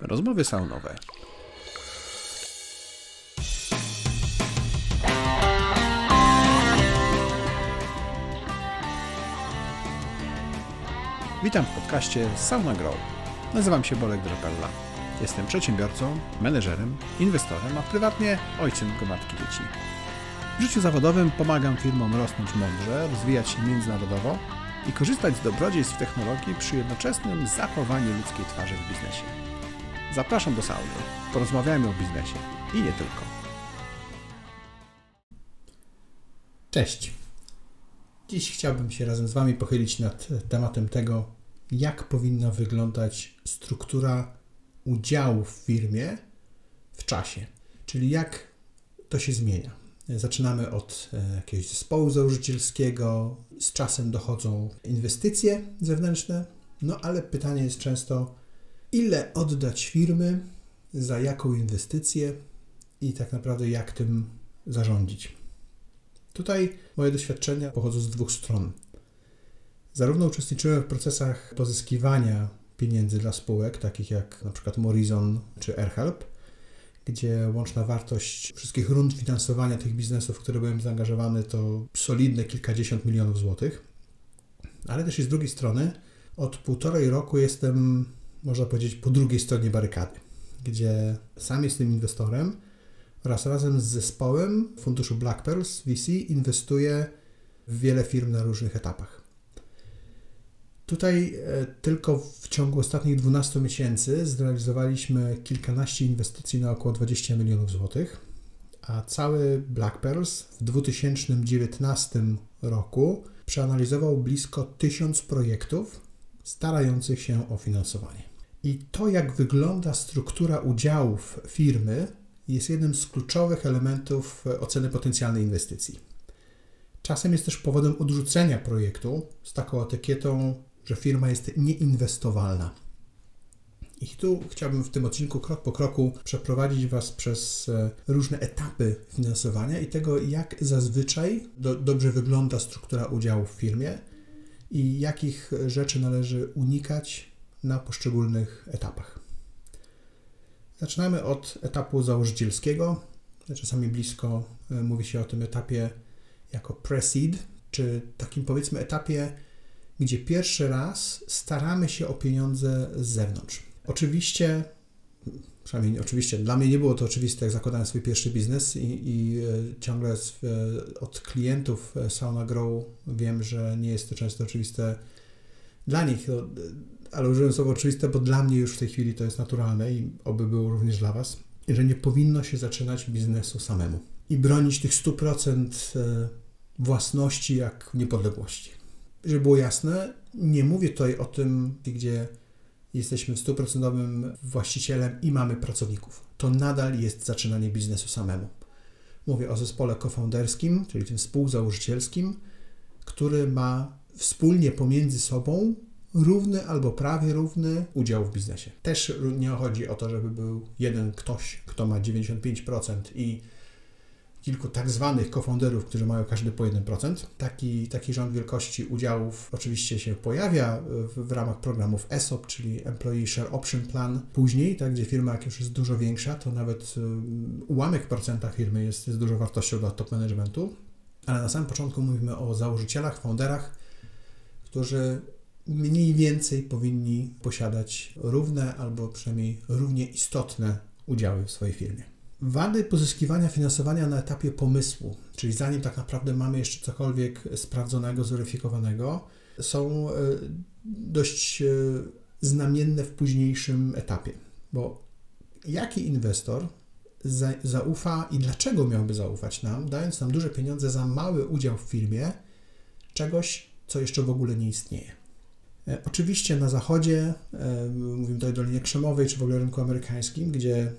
Rozmowy saunowe. Witam w podcaście Sauna Grow. Nazywam się Bolek Drapella. Jestem przedsiębiorcą, menedżerem, inwestorem, a prywatnie ojcem gromadki dzieci. W życiu zawodowym pomagam firmom rosnąć mądrze, rozwijać się międzynarodowo i korzystać z dobrodziejstw technologii przy jednoczesnym zachowaniu ludzkiej twarzy w biznesie. Zapraszam do sauny. Porozmawiajmy o biznesie i nie tylko. Cześć. Dziś chciałbym się razem z Wami pochylić nad tematem tego, jak powinna wyglądać struktura udziału w firmie w czasie, czyli jak to się zmienia. Zaczynamy od e, jakiegoś zespołu założycielskiego, z czasem dochodzą inwestycje zewnętrzne, no ale pytanie jest często, ile oddać firmy, za jaką inwestycję i tak naprawdę jak tym zarządzić. Tutaj moje doświadczenia pochodzą z dwóch stron. Zarówno uczestniczyłem w procesach pozyskiwania pieniędzy dla spółek, takich jak na przykład Morizon czy AirHelp, gdzie łączna wartość wszystkich rund finansowania tych biznesów, w które byłem zaangażowany, to solidne kilkadziesiąt milionów złotych. Ale też i z drugiej strony, od półtorej roku jestem, można powiedzieć, po drugiej stronie barykady, gdzie sam jestem inwestorem oraz razem z zespołem funduszu Black Pearls VC inwestuję w wiele firm na różnych etapach. Tutaj e, tylko w ciągu ostatnich 12 miesięcy zrealizowaliśmy kilkanaście inwestycji na około 20 milionów złotych, a cały Black Pearls w 2019 roku przeanalizował blisko 1000 projektów starających się o finansowanie. I to, jak wygląda struktura udziałów firmy, jest jednym z kluczowych elementów oceny potencjalnej inwestycji. Czasem jest też powodem odrzucenia projektu z taką etykietą że firma jest nieinwestowalna. I tu chciałbym w tym odcinku krok po kroku przeprowadzić Was przez e, różne etapy finansowania i tego, jak zazwyczaj do, dobrze wygląda struktura udziału w firmie i jakich rzeczy należy unikać na poszczególnych etapach. Zaczynamy od etapu założycielskiego. Czasami blisko e, mówi się o tym etapie jako pre-seed, czy takim powiedzmy etapie gdzie pierwszy raz staramy się o pieniądze z zewnątrz. Oczywiście, przynajmniej oczywiście, dla mnie nie było to oczywiste, jak zakładałem swój pierwszy biznes i, i e, ciągle z, e, od klientów Sauna Grow wiem, że nie jest to często oczywiste dla nich, ale użyłem słowa oczywiste, bo dla mnie już w tej chwili to jest naturalne i oby było również dla Was, że nie powinno się zaczynać biznesu samemu i bronić tych 100% własności jak niepodległości żeby było jasne, nie mówię tutaj o tym, gdzie jesteśmy stuprocentowym właścicielem i mamy pracowników. To nadal jest zaczynanie biznesu samemu. Mówię o zespole cofounderskim, czyli tym współzałożycielskim, który ma wspólnie pomiędzy sobą równy albo prawie równy udział w biznesie. Też nie chodzi o to, żeby był jeden ktoś, kto ma 95% i kilku tak zwanych cofounderów, którzy mają każdy po 1%. Taki, taki rząd wielkości udziałów oczywiście się pojawia w, w ramach programów ESOP, czyli Employee Share Option Plan. Później, tak, gdzie firma jak już jest dużo większa, to nawet um, ułamek procenta firmy jest, jest dużo wartością dla top managementu. Ale na samym początku mówimy o założycielach, founderach, którzy mniej więcej powinni posiadać równe albo przynajmniej równie istotne udziały w swojej firmie. Wady pozyskiwania finansowania na etapie pomysłu, czyli zanim tak naprawdę mamy jeszcze cokolwiek sprawdzonego, zweryfikowanego, są e, dość e, znamienne w późniejszym etapie. Bo jaki inwestor zaufa i dlaczego miałby zaufać nam, dając nam duże pieniądze za mały udział w firmie czegoś, co jeszcze w ogóle nie istnieje? E, oczywiście na zachodzie, mówimy tutaj o Dolinie Krzemowej czy w ogóle rynku amerykańskim, gdzie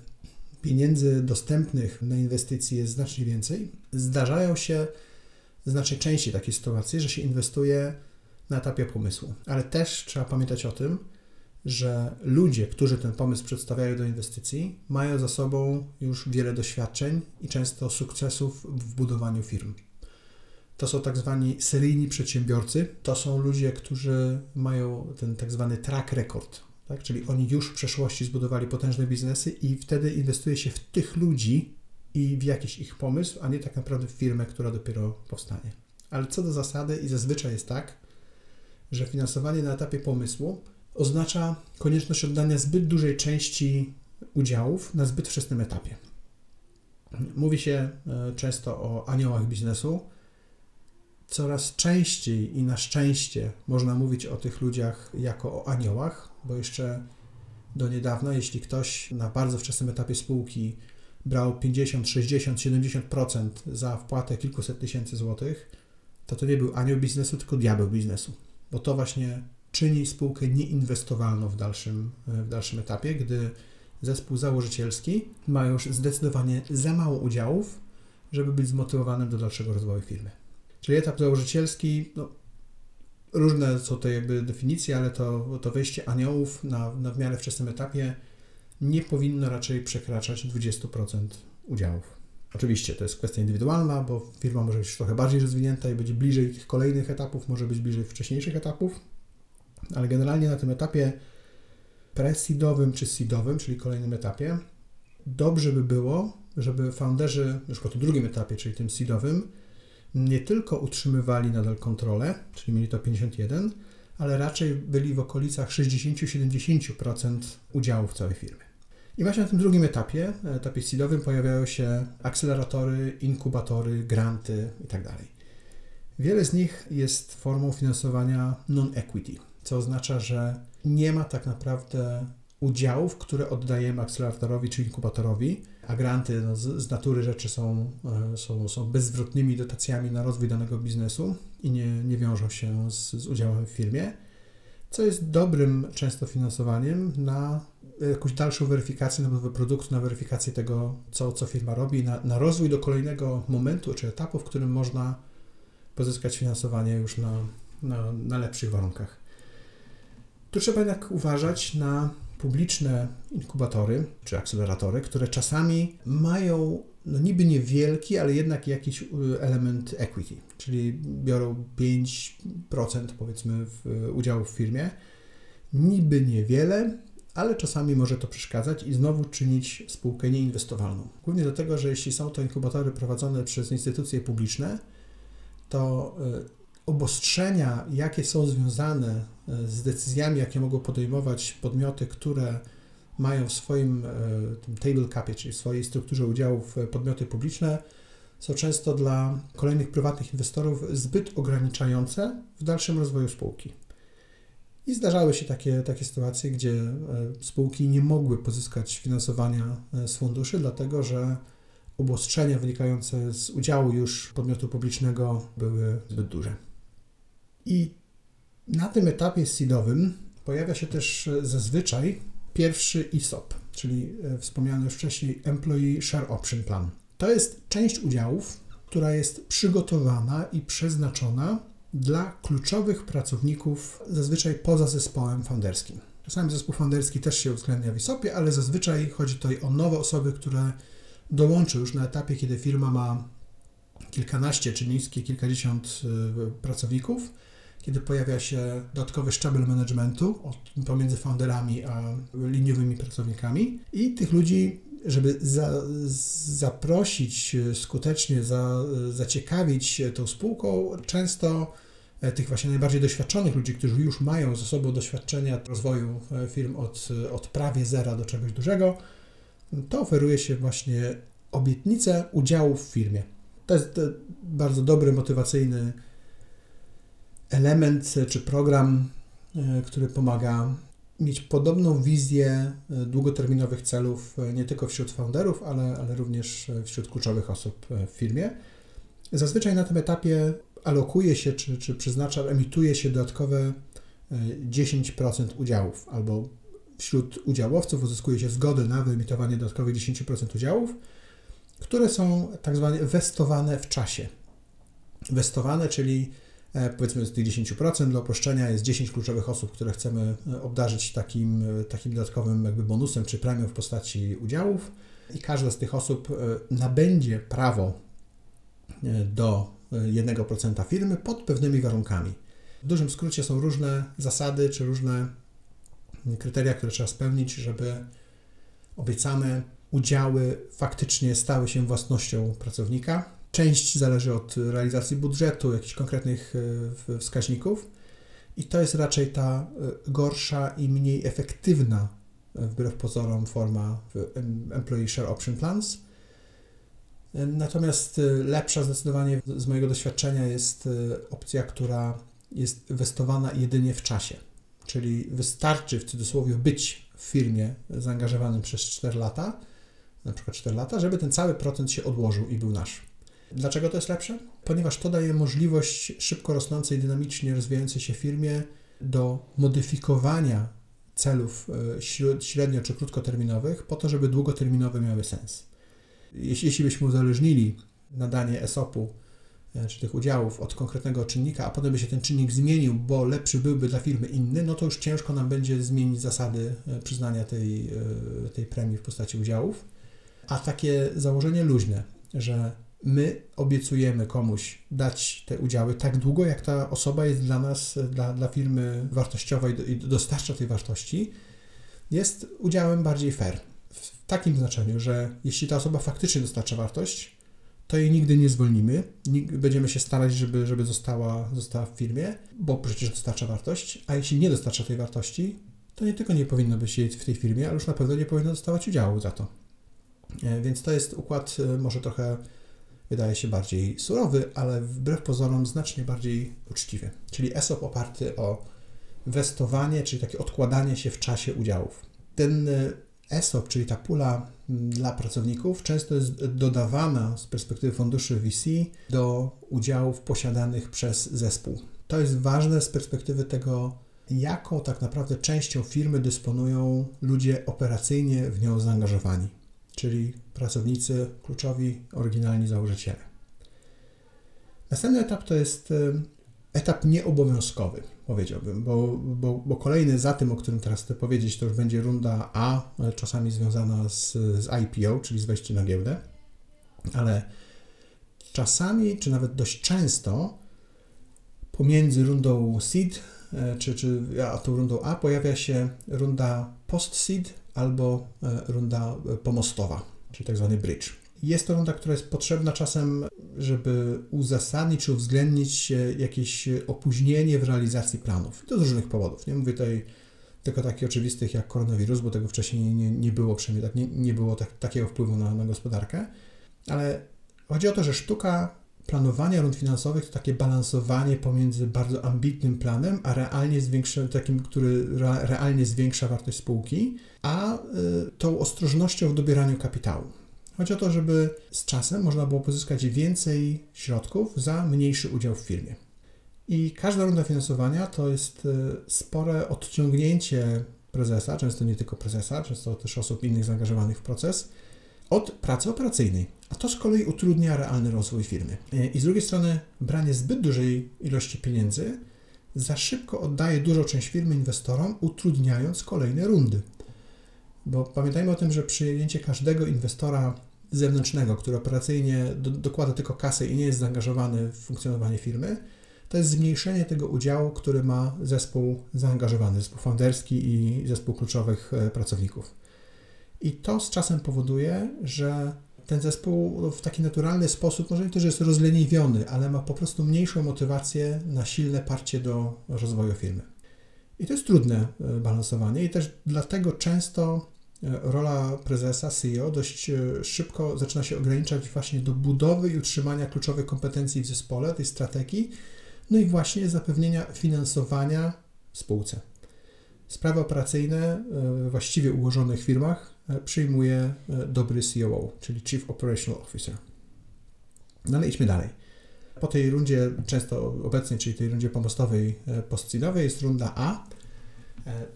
pieniędzy dostępnych na inwestycje jest znacznie więcej, zdarzają się znacznie częściej takie sytuacje, że się inwestuje na etapie pomysłu. Ale też trzeba pamiętać o tym, że ludzie, którzy ten pomysł przedstawiają do inwestycji, mają za sobą już wiele doświadczeń i często sukcesów w budowaniu firm. To są tak zwani seryjni przedsiębiorcy, to są ludzie, którzy mają ten tak zwany track record Tak? Czyli oni już w przeszłości zbudowali potężne biznesy i wtedy inwestuje się w tych ludzi i w jakiś ich pomysł, a nie tak naprawdę w firmę, która dopiero powstanie. Ale co do zasady i zazwyczaj jest tak, że finansowanie na etapie pomysłu oznacza konieczność oddania zbyt dużej części udziałów na zbyt wczesnym etapie. Mówi się e, często o aniołach biznesu. Coraz częściej i na szczęście można mówić o tych ludziach jako o aniołach, bo jeszcze do niedawna, jeśli ktoś na bardzo wczesnym etapie spółki brał 50, 60, 70% za wpłatę kilkuset tysięcy złotych, to to nie był anioł biznesu, tylko diabeł biznesu, bo to właśnie czyni spółkę nieinwestowalną w dalszym, w dalszym etapie, gdy zespół założycielski ma już zdecydowanie za mało udziałów, żeby być zmotywowanym do dalszego rozwoju firmy. Czyli etap założycielski, no, różne są to jakby definicje, ale to, to wejście aniołów na, na w miarę wczesnym etapie nie powinno raczej przekraczać 20% udziałów. Oczywiście to jest kwestia indywidualna, bo firma może być trochę bardziej rozwinięta i będzie bliżej tych kolejnych etapów, może być bliżej wcześniejszych etapów, ale generalnie na tym etapie pre-seedowym czy seedowym, czyli kolejnym etapie, dobrze by było, żeby founderzy, na przykład w drugim etapie, czyli tym seedowym, nie tylko utrzymywali nadal kontrolę, czyli mieli to 51, ale raczej byli w okolicach 60-70% udziału w całej firmie. I właśnie na tym drugim etapie, etapie seedowym, pojawiają się akceleratory, inkubatory, granty itd. Tak Wiele z nich jest formą finansowania non-equity, co oznacza, że nie ma tak naprawdę udziałów, które oddajemy akceleratorowi czy inkubatorowi, a granty no, z, z, natury rzeczy są, e, są, są dotacjami na rozwój danego biznesu i nie, nie wiążą się z, z udziałem w firmie, co jest dobrym często finansowaniem na jakąś dalszą weryfikację nowego produktu, na weryfikację tego, co, co firma robi, na, na rozwój do kolejnego momentu czy etapu, w którym można pozyskać finansowanie już na, na, na lepszych warunkach. Tu trzeba jednak uważać na publiczne inkubatory czy akceleratory, które czasami mają no niby niewielki, ale jednak jakiś y, element equity, czyli biorą 5% powiedzmy w udziału w firmie. Niby niewiele, ale czasami może to przeszkadzać i znowu czynić spółkę nieinwestowalną. Głównie dlatego, że jeśli są to inkubatory prowadzone przez instytucje publiczne, to y, obostrzenia, jakie są związane e, z decyzjami, jakie mogą podejmować podmioty, które mają w swoim e, table capie, czyli w swojej strukturze udziałów e, podmioty publiczne, są często dla kolejnych prywatnych inwestorów zbyt ograniczające w dalszym rozwoju spółki. I zdarzały się takie, takie sytuacje, gdzie spółki nie mogły pozyskać finansowania z funduszy, dlatego że obostrzenia wynikające z udziału już podmiotu publicznego były zbyt duże. I na tym etapie seedowym pojawia się też e, zazwyczaj pierwszy ESOP, czyli e, wspomniany już wcześniej Employee Share Option Plan. To jest część udziałów, która jest przygotowana i przeznaczona dla kluczowych pracowników, zazwyczaj poza zespołem founderskim. Czasami zespół founderski też się uwzględnia w ESOPie, ale zazwyczaj chodzi tutaj o nowe osoby, które dołączą już na etapie, kiedy firma ma kilkanaście czy niskie kilkadziesiąt e, pracowników kiedy pojawia się dodatkowy szczebel managementu pomiędzy founderami a liniowymi pracownikami i tych ludzi, żeby za, zaprosić skutecznie, za, zaciekawić tą spółką, często e, tych właśnie najbardziej doświadczonych ludzi, którzy już mają ze sobą doświadczenia rozwoju e, firm od, od prawie zera do czegoś dużego, to oferuje się właśnie obietnicę udziału w firmie. To jest e, bardzo dobry, motywacyjny element czy program, e, który pomaga mieć podobną wizję e, długoterminowych celów e, nie tylko wśród founderów, ale, ale również wśród kluczowych osób w firmie. Zazwyczaj na tym etapie alokuje się czy, czy przeznacza, emituje się dodatkowe 10% udziałów, albo wśród udziałowców uzyskuje się zgodę na wyemitowanie dodatkowych 10% udziałów, które są tak zwane westowane w czasie. Westowane, czyli E, powiedzmy z tych 10% dla uproszczenia jest 10 kluczowych osób, które chcemy e, obdarzyć takim, e, takim dodatkowym jakby bonusem czy premią w postaci udziałów i każda z tych osób nabędzie prawo do 1% firmy pod pewnymi warunkami. W dużym skrócie są różne zasady czy różne kryteria, które trzeba spełnić, żeby obiecane udziały faktycznie stały się własnością pracownika. Część zależy od realizacji budżetu, jakichś konkretnych e, wskaźników, i to jest raczej ta e, gorsza i mniej efektywna, e, wbrew pozorom, forma Employee Share Option Plans. Natomiast lepsza zdecydowanie z mojego doświadczenia jest opcja, która jest inwestowana jedynie w czasie. Czyli wystarczy w cudzysłowie być w firmie zaangażowanym przez 4 lata, na przykład 4 lata, żeby ten cały procent się odłożył i był nasz. Dlaczego to jest lepsze? Ponieważ to daje możliwość szybko rosnącej, dynamicznie rozwijającej się firmie do modyfikowania celów e, średnio czy krótkoterminowych po to, żeby długoterminowe miały sens. Jeśli, jeśli byśmy uzależnili nadanie ESOP-u e, czy tych udziałów od konkretnego czynnika, a potem by się ten czynnik zmienił, bo lepszy byłby dla firmy inny, no to już ciężko nam będzie zmienić zasady e, przyznania tej, tej premii w postaci udziałów. A takie założenie luźne, że my obiecujemy komuś dać te udziały tak długo, jak ta osoba jest dla nas, dla, dla firmy wartościowa i dostarcza tej wartości, jest udziałem bardziej fair. W takim znaczeniu, że jeśli ta osoba faktycznie dostarcza wartość, to jej nigdy nie zwolnimy. Będziemy się starać, żeby, żeby została, została w firmie, bo przecież dostarcza wartość, a jeśli nie dostarcza tej wartości, to nie tylko nie powinno być jej w tej firmie, ale już na pewno nie powinno dostawać udziału za to. E, więc to jest układ e, może trochę wydaje się bardziej surowy, ale wbrew pozorom znacznie bardziej uczciwy. Czyli ESOP oparty o westowanie, czyli takie odkładanie się w czasie udziałów. Ten e, ESOP, czyli ta pula dla pracowników, często jest dodawana z perspektywy funduszy VC do udziałów posiadanych przez zespół. To jest ważne z perspektywy tego, jaką tak naprawdę częścią firmy dysponują ludzie operacyjnie w nią zaangażowani czyli pracownicy kluczowi, oryginalni założyciele. Następny etap to jest e, etap nieobowiązkowy, powiedziałbym, bo, bo, bo kolejny za tym, o którym teraz chcę powiedzieć, to już będzie runda A, czasami związana z, z IPO, czyli z wejściem na giełdę, ale czasami, czy nawet dość często pomiędzy rundą seed, czy, czy a tą rundą A pojawia się runda post-seed, albo e, runda e, pomostowa, czyli tak zwany bridge. Jest to runda, która jest potrzebna czasem, żeby uzasadnić czy uwzględnić jakieś opóźnienie w realizacji planów. I to z różnych powodów. Nie mówię tutaj tylko takich oczywistych jak koronawirus, bo tego wcześniej nie, nie było, przynajmniej tak, nie, nie było tak, takiego wpływu na, na gospodarkę, ale chodzi o to, że sztuka planowania rund finansowych to takie balansowanie pomiędzy bardzo ambitnym planem, a realnie zwiększa, takim, który realnie zwiększa wartość spółki, a y, tą ostrożnością w dobieraniu kapitału. Chodzi o to, żeby z czasem można było pozyskać więcej środków za mniejszy udział w firmie. I każda runda finansowania to jest y, spore odciągnięcie prezesa, często nie tylko prezesa, często też osób innych zaangażowanych w proces, od pracy operacyjnej, a to z kolei utrudnia realny rozwój firmy. I z drugiej strony branie zbyt dużej ilości pieniędzy za szybko oddaje dużą część firmy inwestorom, utrudniając kolejne rundy. Bo pamiętajmy o tym, że przyjęcie każdego inwestora zewnętrznego, który operacyjnie do, dokłada tylko kasę i nie jest zaangażowany w funkcjonowanie firmy, to jest zmniejszenie tego udziału, który ma zespół zaangażowany, zespół founderski i zespół kluczowych e, pracowników. I to z czasem powoduje, że ten zespół w taki naturalny sposób, może nie to, że jest rozleniwiony, ale ma po prostu mniejszą motywację na silne parcie do rozwoju firmy. I to jest trudne e, balansowanie i też dlatego często e, rola prezesa, CEO dość e, szybko zaczyna się ograniczać właśnie do budowy i utrzymania kluczowych kompetencji w zespole, tej strategii, no i właśnie zapewnienia finansowania spółce. Sprawy operacyjne w właściwie ułożonych firmach E, przyjmuje e, dobry COO, czyli Chief Operational Officer. No ale idźmy dalej. Po tej rundzie często obecnej, czyli tej rundzie pomostowej, e, postseedowej jest runda A,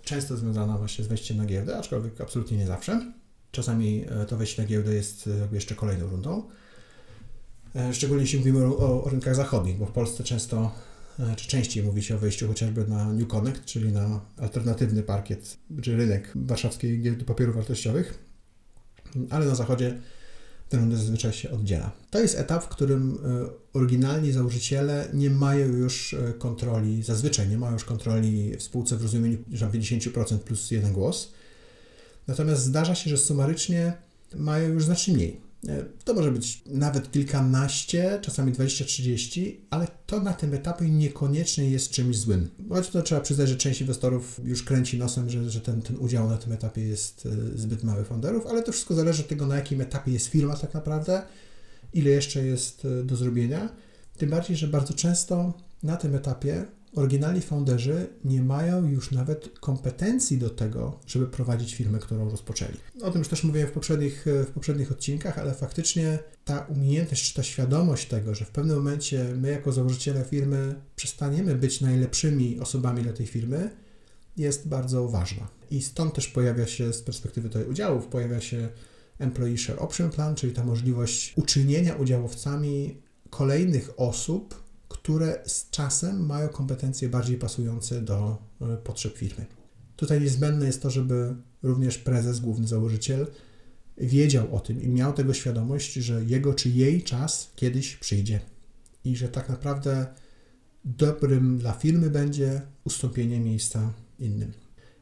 często związana właśnie z wejściem na giełdę, aczkolwiek absolutnie nie zawsze. Czasami to wejście na giełdę jest jeszcze kolejną rundą. Szczególnie jeśli mówimy o, o rynkach zachodnich, bo w Polsce często E, czy częściej mówi się o wejściu chociażby na New Connect, czyli na alternatywny parkiet, czy rynek warszawskiej giełdy papierów wartościowych, ale na zachodzie te rundy zazwyczaj się oddziela. To jest etap, w którym oryginalni założyciele nie mają już kontroli, zazwyczaj nie mają już kontroli w spółce w rozumieniu, że 50% plus jeden głos. Natomiast zdarza się, że sumarycznie mają już znacznie mniej. E, to może być nawet kilkanaście, czasami 20-30, ale to na tym etapie niekoniecznie jest czymś złym. Choć to trzeba przyznać, że część inwestorów już kręci nosem, że, że ten, ten udział na tym etapie jest e, zbyt mały founderów, ale to wszystko zależy od tego, na jakim etapie jest firma tak naprawdę, ile jeszcze jest e, do zrobienia. Tym bardziej, że bardzo często na tym etapie oryginalni founderzy nie mają już nawet kompetencji do tego, żeby prowadzić firmę, którą rozpoczęli. O tym już też mówiłem w poprzednich, w poprzednich odcinkach, ale faktycznie ta umiejętność czy ta świadomość tego, że w pewnym momencie my jako założyciele firmy przestaniemy być najlepszymi osobami dla tej firmy, jest bardzo ważna. I stąd też pojawia się z perspektywy tutaj udziałów, pojawia się Employee Share Option Plan, czyli ta możliwość uczynienia udziałowcami kolejnych osób, które z czasem mają kompetencje bardziej pasujące do e, potrzeb firmy. Tutaj niezbędne jest to, żeby również prezes, główny założyciel, wiedział o tym i miał tego świadomość, że jego czy jej czas kiedyś przyjdzie i że tak naprawdę dobrym dla firmy będzie ustąpienie miejsca innym.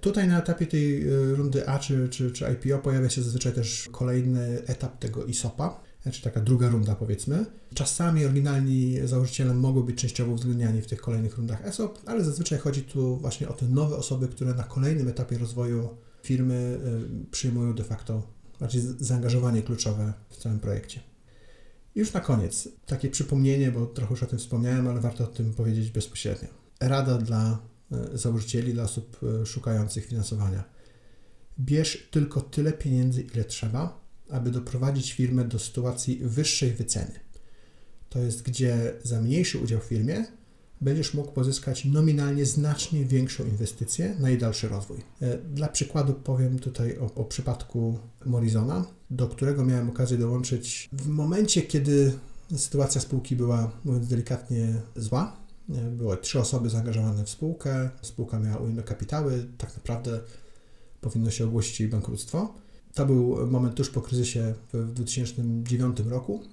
Tutaj na etapie tej e, rundy A czy, czy, czy IPO pojawia się zazwyczaj też kolejny etap tego ISOPA, znaczy taka druga runda powiedzmy. Czasami oryginalni założyciele mogą być częściowo uwzględniani w tych kolejnych rundach ESOP, ale zazwyczaj chodzi tu właśnie o te nowe osoby, które na kolejnym etapie rozwoju firmy y, przyjmują de facto bardziej zaangażowanie kluczowe w całym projekcie. I już na koniec, takie przypomnienie, bo trochę już o tym wspomniałem, ale warto o tym powiedzieć bezpośrednio. Rada dla y, założycieli, dla osób y, szukających finansowania. Bierz tylko tyle pieniędzy, ile trzeba, aby doprowadzić firmę do sytuacji wyższej wyceny. To jest, gdzie za mniejszy udział w firmie będziesz mógł pozyskać nominalnie znacznie większą inwestycję na jej dalszy rozwój. E, dla przykładu powiem tutaj o, o przypadku Morizona, do którego miałem okazję dołączyć w momencie, kiedy sytuacja spółki była, mówiąc delikatnie, zła. E, były trzy osoby zaangażowane w spółkę, spółka miała ujemne kapitały, tak naprawdę powinno się ogłosić jej bankructwo. To był moment tuż po kryzysie w 2009 roku.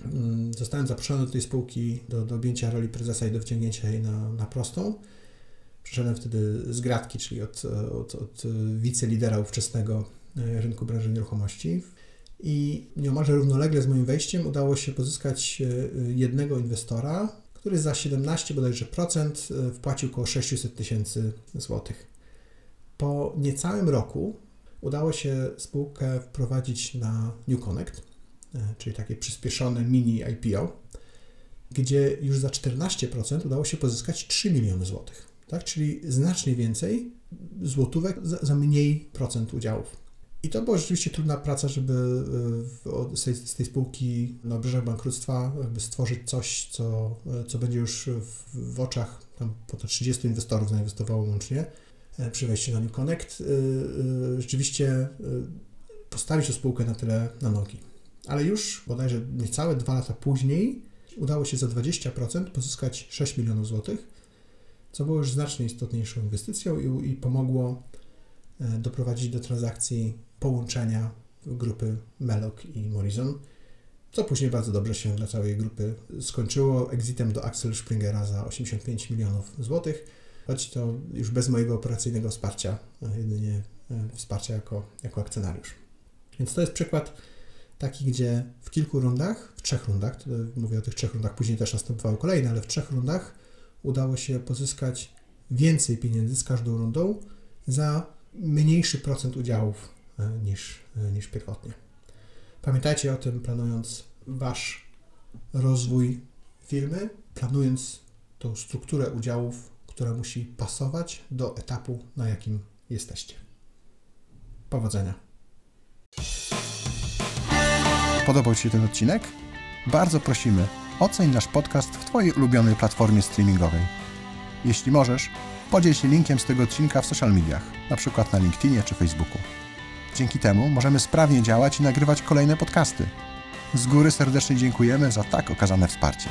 Mm, zostałem zaproszony do tej spółki do, do objęcia roli prezesa i do wciągnięcia jej na, na prostą. Przeszedłem wtedy z gratki, czyli od, od, od wicelidera ówczesnego e, rynku branży nieruchomości. I nieomalże równolegle z moim wejściem udało się pozyskać e, jednego inwestora, który za 17 bodajże procent e, wpłacił około 600 tysięcy złotych. Po niecałym roku udało się spółkę wprowadzić na New Connect, e, czyli takie przyspieszone mini IPO, gdzie już za 14% udało się pozyskać 3 miliony złotych, tak? czyli znacznie więcej złotówek za, za mniej procent udziałów. I to była rzeczywiście trudna praca, żeby e, z tej, z tej spółki na obrzeżach bankructwa stworzyć coś, co, e, co będzie już w, w oczach tam po to 30 inwestorów zainwestowało łącznie, przy wejściu na New Connect, e, e, rzeczywiście postawić tę spółkę na tyle na nogi. Ale już bodajże niecałe dwa lata później udało się za 20% pozyskać 6 milionów złotych, co było już znacznie istotniejszą inwestycją i, i pomogło doprowadzić do transakcji połączenia grupy Melok i Morrison, co później bardzo dobrze się dla całej grupy skończyło exitem do Axel Springera za 85 milionów złotych choć to już bez mojego operacyjnego wsparcia, jedynie e, wsparcia jako, jako akcjonariusz. Więc to jest przykład taki, gdzie w kilku rundach, w trzech rundach, mówię o tych trzech rundach, później też następowały kolejne, ale w trzech rundach udało się pozyskać więcej pieniędzy z każdą rundą za mniejszy procent udziałów e, niż, e, niż pierwotnie. Pamiętajcie o tym, planując Wasz rozwój firmy, planując tą strukturę udziałów która musi pasować do etapu, na jakim jesteście. Powodzenia. Podobał Ci się ten odcinek? Bardzo prosimy, oceń nasz podcast w Twojej ulubionej platformie streamingowej. Jeśli możesz, podziel się linkiem z tego odcinka w social mediach, np. na LinkedInie czy Facebooku. Dzięki temu możemy sprawnie działać i nagrywać kolejne podcasty. Z góry serdecznie dziękujemy za tak okazane wsparcie.